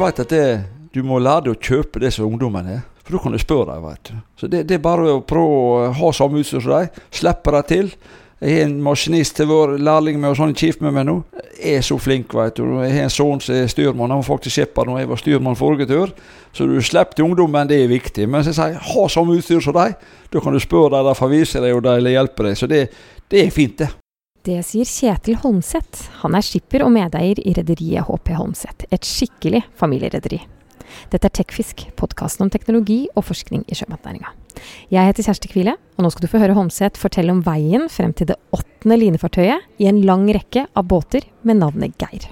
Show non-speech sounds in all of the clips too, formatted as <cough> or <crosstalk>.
vet at det, du må lære deg å kjøpe det som ungdommen er. For da kan du spørre dem, vet du. Så det, det er bare å prøve å ha samme utstyr som dem. Slippe dem til. Jeg har en maskinist til vår lærling med og sånn kjipt med meg nå. Jeg er så flink, vet du. Jeg har en sønn som er styrmann. Han var faktisk skipper da jeg var styrmann forrige tur. Så du slipper til ungdommen, det er viktig. Men så sier ha samme utstyr som dem. Da kan du spørre dem, de får vise deg, og de hjelper deg. Så det, det er fint, det. Det sier Kjetil Holmseth. Han er skipper og medeier i rederiet HP Holmseth, et skikkelig familierederi. Dette er Tekfisk, podkasten om teknologi og forskning i sjømatnæringa. Jeg heter Kjersti Kvile, og nå skal du få høre Holmseth fortelle om veien frem til det åttende linefartøyet i en lang rekke av båter med navnet Geir.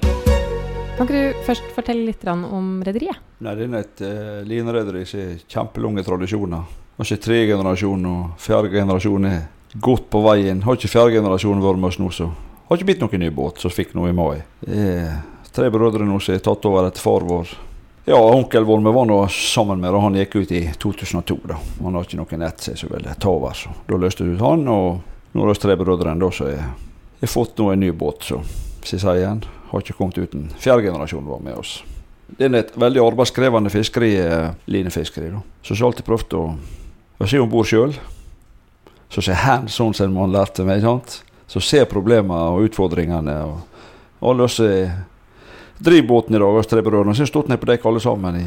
Kan ikke du først fortelle litt om rederiet? Nei, Det er et uh, linerederi som har kjempelange tradisjoner. Kanskje tre generasjoner, og fjerde generasjon er godt på veien. Har ikke fjerde generasjon vært med oss nå, så har ikke blitt noen ny båt som fikk noe i mai. Er tre brødre nå som har tatt over etter far vår. Ja, onkel vår vi var nå sammen med, og han gikk ut i 2002. da. Han har ikke noen ett som ville ta over, så da løste vi ut han. Og nå er det tre brødre da som har fått nå en ny båt, så som jeg sier igjen, har ikke kommet uten fjerde generasjon var med oss. Det er et veldig arbeidskrevende fiskeri, eh, linefiskeri. da. Så jeg har alltid prøvd å, se om bord sjøl så ser hands on som man lærte meg. sant? Så ser problemene og utfordringene. og Alle oss drivbåten i dag, oss tre brødrene. Så har stått ned på dekk alle sammen i,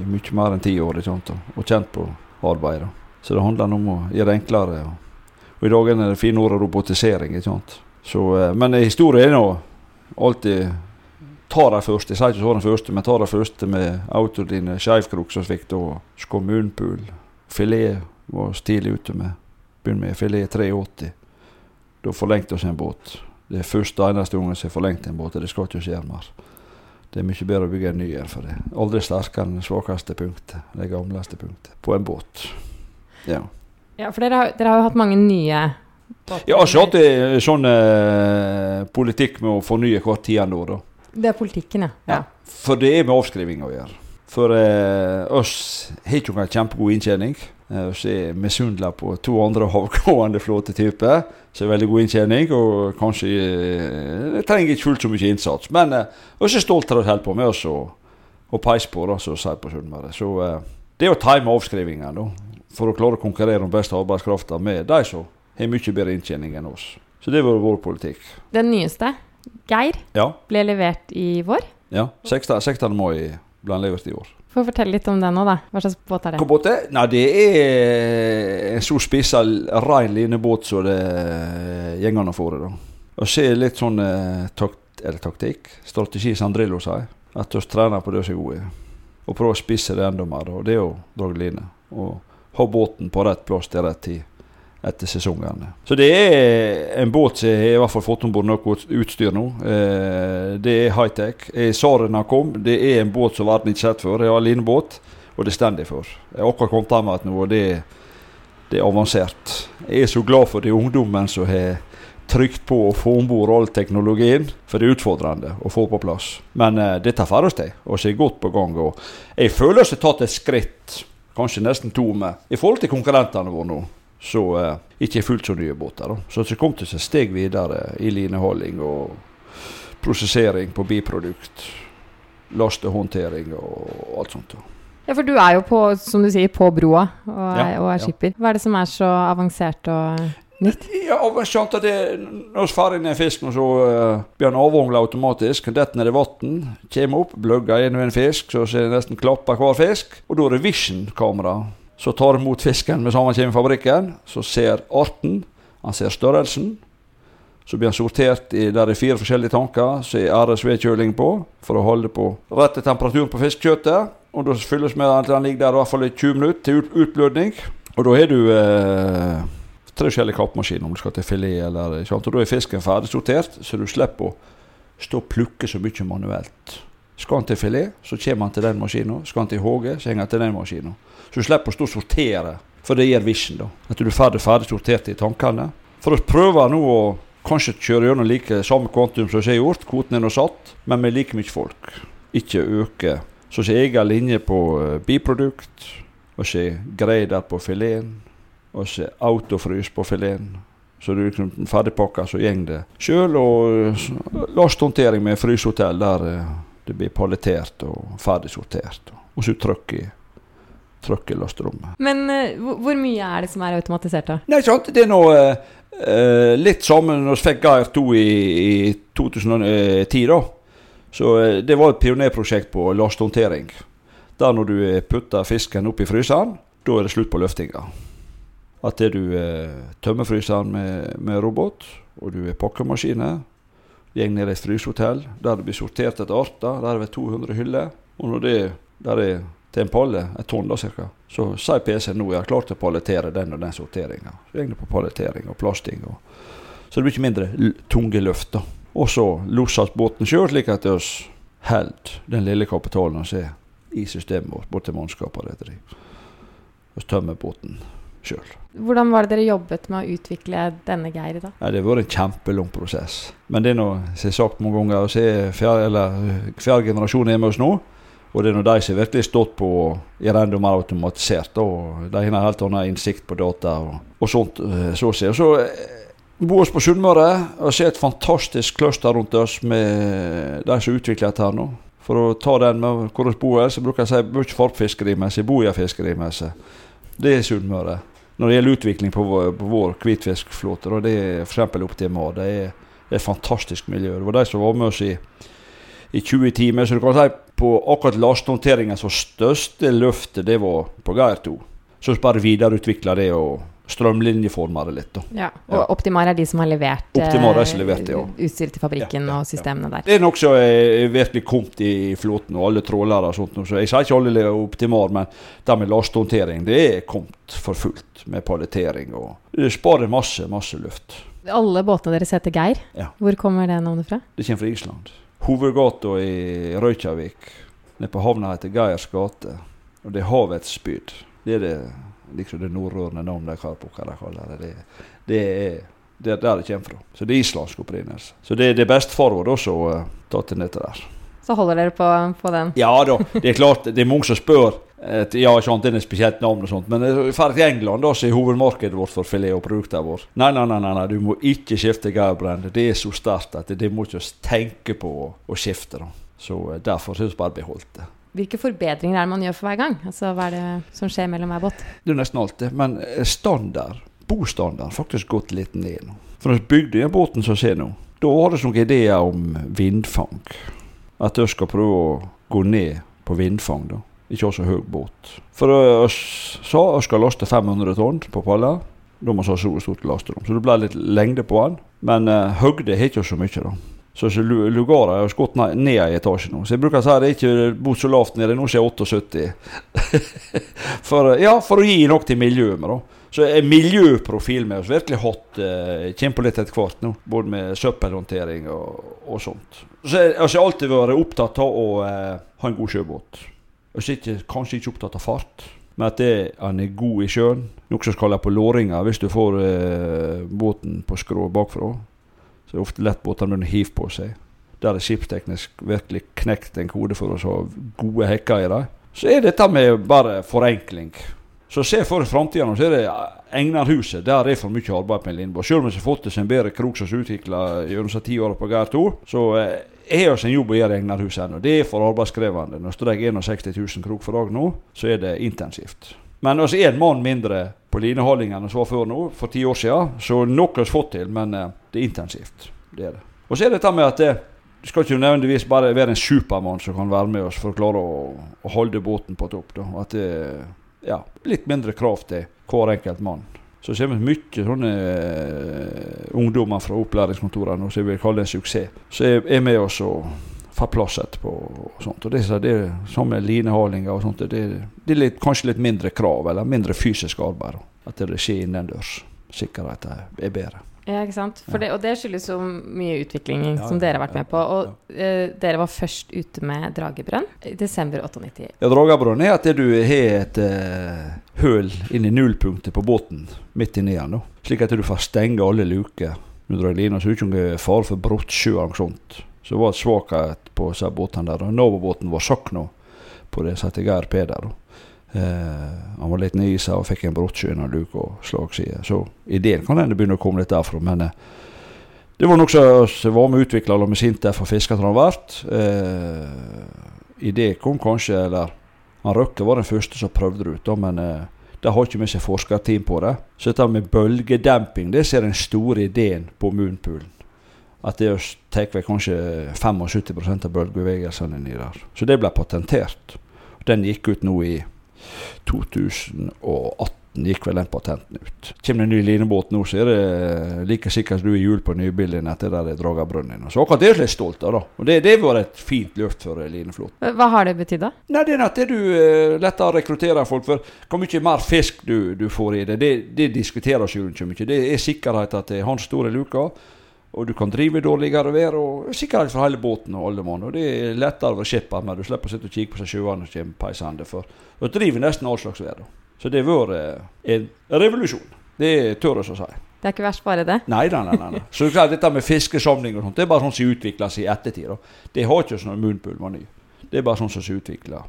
i mye mer enn ti år sant? og kjent på arbeidet. Så det handler om å gjøre det enklere. Og, og i dag er det fine ordet robotisering. sant? Så, eh, men historien er nå alltid ta de første. Jeg sier ikke så den første, men ta de første med autodine Skeivkrok som fikk da. Så kom. Filet var tidlig ute med begynner med filet 380. Da forlengte vi en båt. Det er første og eneste gangen som har forlengt en båt. og Det skal ikke skje mer. Det er mye bedre å bygge en ny en, for det er aldri sterkere enn det svakeste punktet. Det gamleste punktet på en båt. Ja, ja for dere har, dere har jo hatt mange nye båter? Ja, så hatt sånn eh, politikk med å fornye hvert tiende år. da. Det er politikken, ja. ja. For det er med avskriving å gjøre. For eh, oss har ikke noen kjempegod inntjening. Eh, så misunnelig på to andre havgående flåtetyper som er veldig god inntjening. Og kanskje eh, trenger ikke fullt så mye innsats. Men eh, jeg er stolt av å holde på med oss og, peise på, da, som sier på Sunnmøre. Så eh, det er å time avskrivingene for å klare å konkurrere om beste arbeidskrafta med de som har mye bedre inntjening enn oss. Så det var vår politikk. Den nyeste, Geir, ja. ble levert i vår? Ja. 16. 16. mai ble han levert i år. Få fortelle litt om det nå, da. Hva slags båt er det? Hva er? Nei, det er en så spissa, rein linebåt som det går an å Og det. er det litt sånn eh, takt, taktikk, strategi som Drillo sier. At vi trener på det vi er gode. Og prøver å spisse det enda mer. Og det er å dra line. Og ha båten på rett plass til rett tid etter sesongene. Så det er en båt som har i hvert fall fått om bord noe utstyr nå. Eh, det er high-tech. Eh, Sarena kom, det er en båt som verden ikke har sett før. Jeg har linebåt, og det står jeg for. Jeg har akkurat kommet hjem igjen nå, og det, det, er avansert. Jeg er så glad for de ungdommen som har trykt på å få om bord all teknologien, for det er utfordrende å få på plass. Men eh, dette får vi til, og så er godt på gang. Og jeg føler vi har tatt et skritt, kanskje nesten to, med, i forhold til konkurrentene våre nå så eh, ikke fullt så nye båter. Da. Så det kom til seg steg videre i lineholding og prosessering på biprodukt. Lastehåndtering og alt sånt. Da. Ja, For du er jo på, som du sier, på broa og er, ja, og er skipper. Hva er det som er så avansert og nytt? Ja, at det, Når vi får inn en fisk, så uh, blir den avvogla automatisk. Detter ned i vann, kommer opp, bløgger inn en fisk, så ser nesten klapper hver fisk. Og da er det Vision-kamera så tar imot fisken med samme kommer i fabrikken. Så ser arten, han ser størrelsen. Så blir han sortert i der er fire forskjellige tanker som er RSV-kjøling på for å holde på rette temperaturen på fiskekjøttet. Og da fylles med at den ligger der i hvert fall i 20 minutter til utblødning. Og da har du eh, tre forskjellige kappmaskiner om du skal til filet eller ikke Og da er fisken ferdig sortert, så du slipper å stå og plukke så mye manuelt. Skal han til filet, så kommer han til den maskinen. Skal han til HG, så henger han til den maskinen. Så du slipper å stå og sortere, for det gir Vision. da. At du er ferdig, ferdig sortert i tankene. For å prøve nå å kanskje kjøre gjennom like samme kvantum som jeg har gjort, kvoten er nå satt, men med like mye folk. Ikke øke. Så ikke egen linje på uh, biprodukt, og ikke grader på fileten, og så autofrys på fileten. Så du liksom ferdigpakka, så går det sjøl. Og lasthåndtering med frysehotell, der uh, Det blir palettert og ferdig sortert. Og så trykk i, trykk i lasterommet. Men uh, hvor mye er det som er automatisert, da? Nei, sant? Det er nå uh, litt samme når vi fikk Geir 2 i, i 2010, da. Så uh, det var et pionerprosjekt på lasthåndtering. Der når du putter fisken opp i fryseren, da er det slutt på løftinga. At det du tømmer fryseren med, med robot, og du er pakkemaskiner Går ned i et frysehotell der det blir sortert etter arter. Der er det 200 hyller. Og når det der er til en palle, et tonn da cirka, så sier PC-en nå jeg er klar til å palettere den og den sorteringa. Så går det på palettering og plasting. Og, så det blir ikke mindre tunge løft. da. Og så losses båten sjøl, slik at vi holder den lille kapitalen vi har i systemet vårt, bort til mannskap og rederi. Vi tømmer båten sjøl. Hvordan var det dere jobbet med å utvikle denne Geir da? Ja, det har vært en kjempelang prosess. Men det er noe som jeg har sagt mange ganger, så er fjerde generasjon er med oss nå. Og det er noe de som virkelig har stått på og gjøre enda mer automatisert. Og de har helt annen innsikt på data og, og sånt. Eh, så å si. Så eh, bor oss på Sunnmøre og ser et fantastisk cluster rundt oss med de som utvikler dette her nå. For å ta den med hvor vi bor, så bruker jeg å si mye fartfiskerimessig, bojafiskerimmessig. Det er Sunnmøre. Når det gjelder utvikling på vår, på vår hvitfiskflåte, og det er f.eks. opp til MA. det er et fantastisk miljø. Det var de som var med oss i, i 20 timer. Så du kan si på akkurat lastehåndteringen så største løftet, det var på Geir 2. Så bare videreutvikla det og strømlinjeforma det litt. Da. Ja, og ja. Optimar er de som har levert, Optimar er som levert ja. utstyr til fabrikken ja, og systemene der. Det er nokså er virkelig kommet i flåten, og alle trålere og sånt. Så jeg sier ikke alle Optimar, men det med lastehåndtering det er kommet for fullt med palettering. og Det sparer masse, masse luft. Alle båtene deres heter Geir. Hvor kommer det navnet fra? Det kommer fra Island. Hovedgata i Røykjavik, nede på havna heter Geirs gate. Og det er havets spyd. Det er det liksom det nordrørende navnet de har på hva de kaller det. Det, det er det er der det kommer fra. Så det er islandsk opprinnelse. Så det, det er bestefar vår også uh, ta til dette der. Så holder dere på, på, den? Ja da. Det er klart, det er mange som spør. Et, ja, ikke annet enn et spesielt navn og sånt. Men drar til England, da, så er hovedmarkedet vårt for filet og produktene våre. Nei, nei, nei, nei, du må ikke skifte Gaurbrand. Det er så sterkt at det, det må ikke tenke på å, å skifte. Da. Så uh, derfor har vi bare beholdt det. Hvilke forbedringer er det man gjør for hver gang? Altså, Hva er det som skjer mellom hver båt? Det er nesten det. Men eh, standard, bostandard faktisk gått litt ned nå. For når vi bygde den båten som vi ser nå, da var det noen ideer om vindfang. At vi skal prøve å gå ned på vindfang. da. Ikke så høy båt. For vi sa vi skal laste 500 tonn på paller. Da må vi ha så stort lasterom. Så det ble litt lengde på den. Men uh, høgde har ikke så mye. da. Så Lugara har gått ned i etasje nå. Så jeg bruker å si at jeg ikke bodd så lavt nede. Nå er jeg <laughs> 78. for, ja, for å gi noe til miljøet. da. Så er miljøprofil med oss virkelig hot. Eh, kommer på litt etter hvert nå. Både med søppelhåndtering og, og sånt. Så jeg har alltid vært opptatt av å eh, ha en god sjøbåt. Jeg er kanskje ikke opptatt av fart. Men at det, han er god i sjøen. Noe som skal på låringer, hvis du får eh, båten på skrå bakfra. Så det er ofte lett båter med hiv på seg. Der er skipsteknisk virkelig knekt en kode for å ha gode hekker i dem. Så er dette med bare forenkling. Så se for framtida, så er det Egnarhuset. Der er for mye arbeid med Lindborg. Selv om vi har fått oss en bedre krok som er utvikla gjennom ti år på Geir 2, så er det en jobb å gjøre i Egnarhuset ennå. Det er for arbeidskrevende. Når det er 61 000 krok for dag nå, så er det intensivt. Men altså en mann mindre på lineholdingen enn som var før nå, for ti år siden. Så noe har vi fått til, men uh, det er intensivt. Det er det. Og så er det dette med at det, det skal ikke nødvendigvis bare være en supermann som kan være med oss for å klare å, å holde båten på topp. Da. At det ja, litt mindre krav til hver enkelt mann. Så kommer det mye sånne uh, ungdommer fra opplæringskontorene som vil kalle det en suksess. Er, er med oss og får plass etterpå. og sånt. Og det, det er Som med linehalinger og sånt, det, det er litt, kanskje litt mindre krav, eller mindre fysisk arbeid. At det skjer innendørs. Sikkerheten er bedre. Ja, ikke sant. Det, og det skyldes jo mye utvikling ja, som dere har vært med på. Og uh, dere var først ute med Dragebrønn i desember 98. Ja, Dragebrønn er at du har et uh, høl inn i nullpunktet på båten midt inni den. Slik at du får stenge alle luker. Du drar lina, så det ikke fare for brottsjø eller sånt. Så det var et svakhet på disse båtene der. Novobåten var sakna på det som heter Geir Peder. Eh, han var litt nisa og fikk en brottsjø og luk og slagside. Så ideen kan hende begynne å komme litt derfra. Men eh, Det var noe som var med utvikla med Sintef og Fisketransport. Eh, det kom kanskje, eller han Røkke var den første som prøvde det ut, da, men eh, det har ikke med seg forskerteam på det. Så dette med bølgedemping det ser den store ideen på Moonpoolen. At det tar vel kanskje 75% av bølgebevegelsene inni der. Så det ble patentert. Den gikk ut nå i 2018 gikk vel den patenten ut. Kommer det en ny linebåt nå, så er det like sikkert du er hjul på nybilen etter der det drar brønnen. Så akkurat det er jeg litt stolt av. da. Og Det, har vært et fint løft for lineflåten. Hva har det betydd, da? Nei, Det er at det du uh, lettere rekrutterer folk for. Hvor mye mer fisk du, du får i det, det, det diskuteres jo ikke mye. Det er sikkerhet at det er hans store luker. Og du kan drive dårligere vær, og sikkerhet for hele båten og alle mann. Og det er lettere å være skipper, men du slipper å sitte og kikke på seg sjøene som kommer peisende. For du driver nesten all slags vær. Så det har vært en revolusjon. Det tør jeg å si. Det er ikke verst bare det? Nei, nei, nei. nei. Så klart, dette med fiskesamling og sånt, det er bare sånn som utvikler seg i ettertid. Da. Det har ikke sånn munnpull ny. Det er bare sånn som utvikler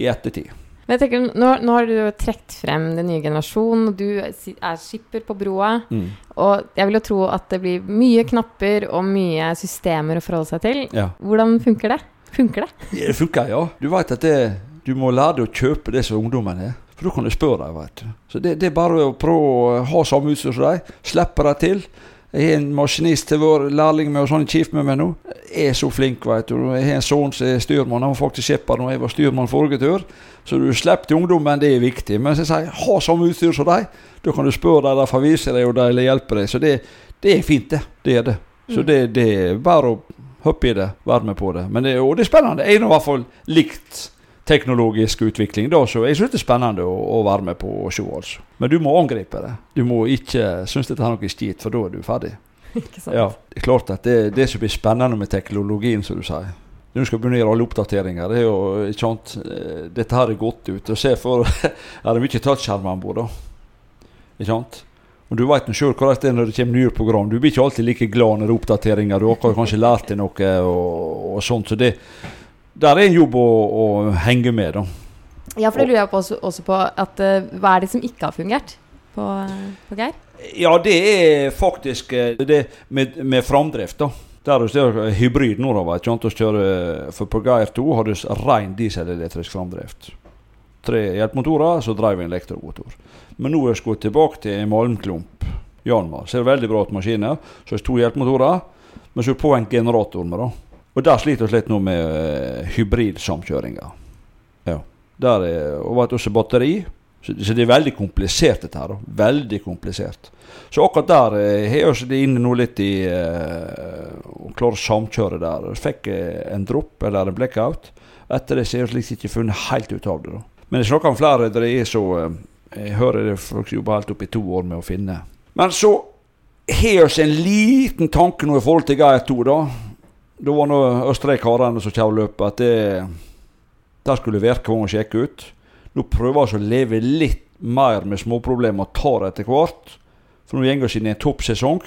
i ettertid. Men jeg tenker, nå, nå har du trukket frem den nye generasjonen, og du er skipper på broa. Mm. Og jeg vil jo tro at det blir mye knapper og mye systemer å forholde seg til. Ja. Hvordan funker det? Funker det? <laughs> Det funker, ja. Du veit at det, du må lære deg å kjøpe det som ungdommen er. For da kan du spørre dem. vet du. Så det, det, er bare å prøve å ha samme utstyr som dem. Slippe dem til. Jeg har en maskinist til vår lærling med og sånn kjipt med meg nå. Jeg er så flink, vet du. Jeg har en sønn som er styrmann. Han var faktisk skipper da jeg var styrmann forrige tur. Så du slipper til ungdommen, det er viktig. Men jeg sier ha samme utstyr som dem. Da kan du spørre dem, de får vise deg, og de hjelper deg. Så det, det, er fint, det. Det er det. Så mm. det, det er bare å hoppe i det, være med på det. Men det, og det er spennende. Jeg har i hvert fall likt teknologisk utvikling. Da, så jeg syns det er spennende å, å, være med på å se. Altså. Men du må angripe det. Du må ikke synes dette er noe skit, for da er du ferdig. <laughs> Ikke sant? Ja, det er klart at det, det som blir spennende med teknologien, som du sier Når du skal begynne å gjøre alle oppdateringer det er jo, ikke sant, eh, Dette her er godt ut. og se for <laughs> Er det mye touchskjermer om bord, da? Ikke sant? Og Du vet sjøl hvordan det er når det kommer nye program. Du blir ikke alltid like glad når det er oppdateringer. Du har kanskje lært deg noe og, og sånt. Så det, der er en jobb å, å, henge med, da. Ja, for det lurer jeg på også, også på at uh, Hva er det som ikke har fungert på, på Geir? Ja, det er faktisk uh, det med, med framdrift, da. Der du ser hybrid nordover. For på Geir 2 har du ren dieselelektrisk framdrift. Tre hjelpemotorer, så drev en elektromotor. Men nå er vi gått tilbake til en malmklump. Janmar. Ser veldig bra ut maskiner. Så er det to hjelpemotorer, men så er det på en generator med, da. Og der sliter vi litt nå med uh, hybridsamkjøringer. Ja. Der er, og vet også batteri. Så, så, det er veldig komplisert, dette her. Veldig komplisert. Så akkurat der uh, har vi det inne nå litt i uh, å klare å samkjøre der. Vi fikk en dropp, eller en blackout. Etter det så har vi ikke funnet helt ut av det. da. Men jeg snakker om flere der det er så Jeg hører det folk jobber helt opp i to år med å finne. Men så har vi en liten tanke nå i forhold til GR2, da. Da var nå Østre karene som løpet, at det der skulle og sjekke ut. Nå prøver vi å leve litt mer med småproblemer og tar etter hvert. For nå går vi inn i en toppsesong.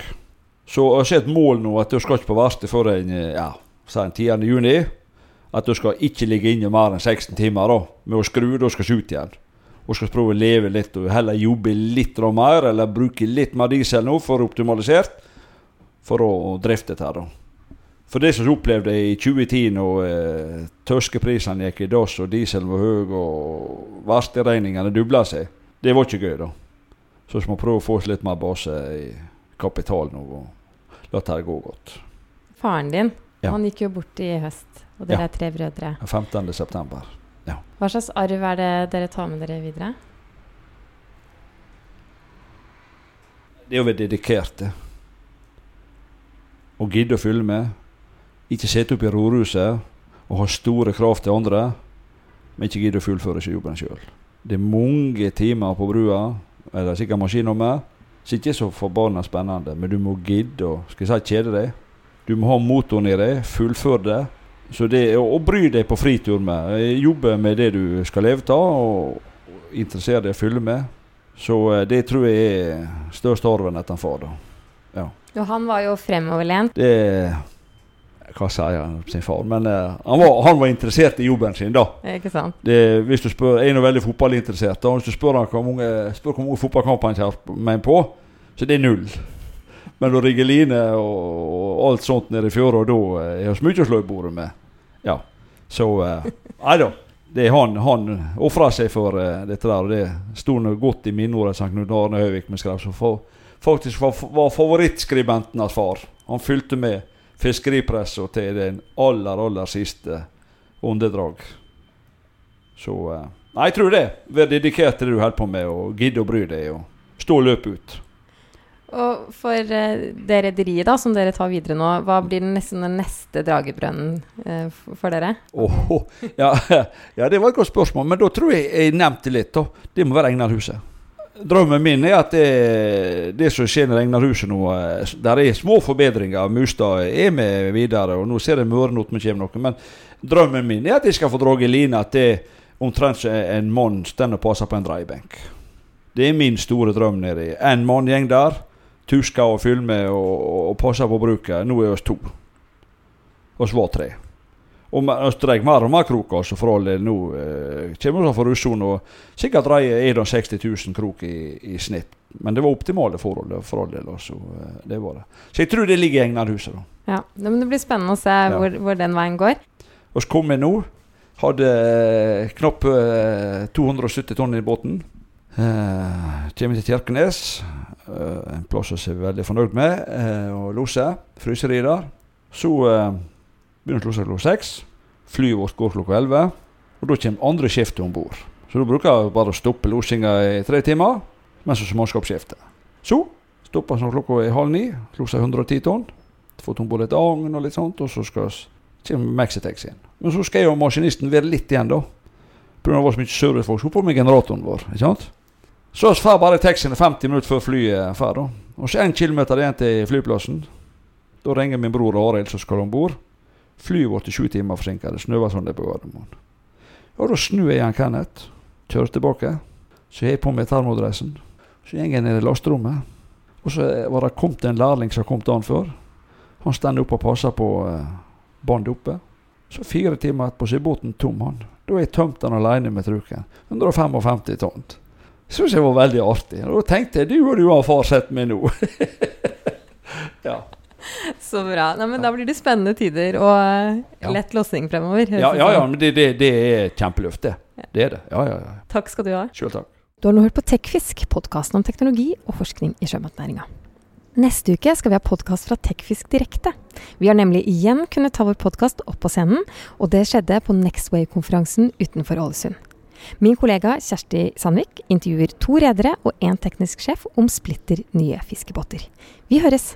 Så jeg har et mål nå at du skal ikke på verste før en, ja, en 10. juni. At du skal ikke ligge inne mer enn 16 timer da, med å skru. Da skal vi ut igjen. Og skal prøve å leve litt og heller jobbe litt mer, eller bruke litt mer diesel nå for å optimalisere. For å drifte dette. da. For det som opplevde i 2010, når eh, tørskeprisene gikk i dass og dieselen var høy og varskeregningene dobla seg, det var ikke gøy, da. Så vi må prøve å få oss litt mer base i kapital nå og la det gå godt. Faren din, ja. han gikk jo bort i høst, og dere ja. er tre brødre. 15.9. Ja. Hva slags arv er det dere tar med dere videre? Det er å være dedikerte. Å gidde å følge med ikke sitte oppe i rorhuset og ha store krav til andre, men ikke gidde å fullføre seg jobben sjøl. Det er mange timer på brua, eller sikkert maskinnummer, som ikke er så forbanna spennende, men du må gidde å skal jeg si, kjede deg. Du må ha motoren i deg, fullføre det. Så det å bry deg på fritur med. Jobbe med det du skal leve av, og interessere deg å fylle med. Så eh, det tror jeg er størst arven etter far. da. Ja. Og han var jo fremoverlent. Det hva sier han sin far? Men uh, han, var, han, var, interessert i jobben sin, da. Ikke sant? Det, hvis du spør, Jeg er nå veldig fotballinteressert. Da. Hvis du spør han hvor mange, spør hvor mange fotballkamper han kommer på, så det er null. Men da rigge line og, og alt sånt nede i fjøra, da eh, er det mye å slå i bordet med. Ja. Så eh, Nei da. Det er han han ofra seg for uh, dette der. og Det sto godt i minneordet som Knut Arne Høvik vi skrev. Som faktisk var, var favorittskribenten hans far. Han fylte med fiskeripressa til den aller, aller siste åndedrag. Så Nei, jeg tror det. Vær dedikert til det du holder på med, og gidde å bry deg. Og stå og løpe ut. Og for uh, det rederiet som dere tar videre nå, hva blir den neste, den neste dragebrønnen eh, for dere? Oh, ja, <laughs> ja, det var et godt spørsmål, men da tror jeg jeg nevnte litt. Da. Det må være Egnarhuset. Drømmen min er at det, det som skjer i Egnarhuset nå eh, Der er små forbedringer. Mustad er med videre, og nå ser jeg Mørenot vi kommer noe. Men drømmen min er at jeg skal få dra i line at det omtrent en mann står og passer på en dreiebenk. Det er min store drøm nedi. En mann gjeng der tusker og filmer og, og passer på bruket. Nå er vi to. Oss var tre. Og vi dreier mer og mer krok, altså, for all del. Nå eh, kommer vi fra og sikkert dreier 60 000 krok i, i, snitt. Men det var optimale forhold for all del. Altså. Eh, det var det. Så jeg tror det ligger i Egnarhuset. da. Ja, men Det blir spennende å se ja. hvor, hvor, den veien går. Vi kom inn nå. Hadde eh, knapt eh, 270 tonn i båten. Eh, kommer til Kirkenes. Eh, en plass som er veldig fornøyd med, eh, og lose. Fryseri der. Så eh, begynner å slå seg klokka seks. Flyet vårt går klokka elleve. Og da kommer andre skiftet om bord. Så da bruker jeg bare å stoppe losinga i tre timer mens vi mannskapsskifter. Så stopper vi klokka er halv ni. Loser 110 tonn. Fått om bord et agn og litt sånt, og så skal kommer Maxitex inn. Men så skal og maskinisten være litt igjen, da. Pga. det var så mye servicefolk. Så på med generatoren vår. ikke sant? Så vi drar bare taxien 50 minutter før flyet drar. Og så én kilometer igjen til flyplassen. Da ringer min bror Arild som skal om bord. Flyet vårt er sju timer forsinket. Det snøver sånn det på Gardermoen. Og da snur jeg igjen Kenneth. Kjører tilbake. Så jeg på meg termodressen. Så går jeg ned i lasterommet. Og så var det kommet en lærling som kom dagen før. Han står oppe og passer på uh, bandet oppe. Så fire timer etterpå så er båten tom, han. Da har jeg tømt den alene med truken. 155 tonn syns jeg var veldig artig. Og da tenkte jeg du og du har far sett meg nå. <laughs> Så bra. Nei, men Da blir det spennende tider og lett lossing fremover. Ja, ja, ja, men det, det, det er kjempeløft, det. Det er det. Ja, ja, ja. Takk skal du ha. Sjøl takk. Du har nå hørt på Tekfisk, podkasten om teknologi og forskning i sjømatnæringa. Neste uke skal vi ha podkast fra Tekfisk direkte. Vi har nemlig igjen kunnet ta vår podkast opp på scenen, og det skjedde på Nextway-konferansen utenfor Ålesund. Min kollega Kjersti Sandvik intervjuer to redere og én teknisk sjef om splitter nye fiskebåter. Vi høres!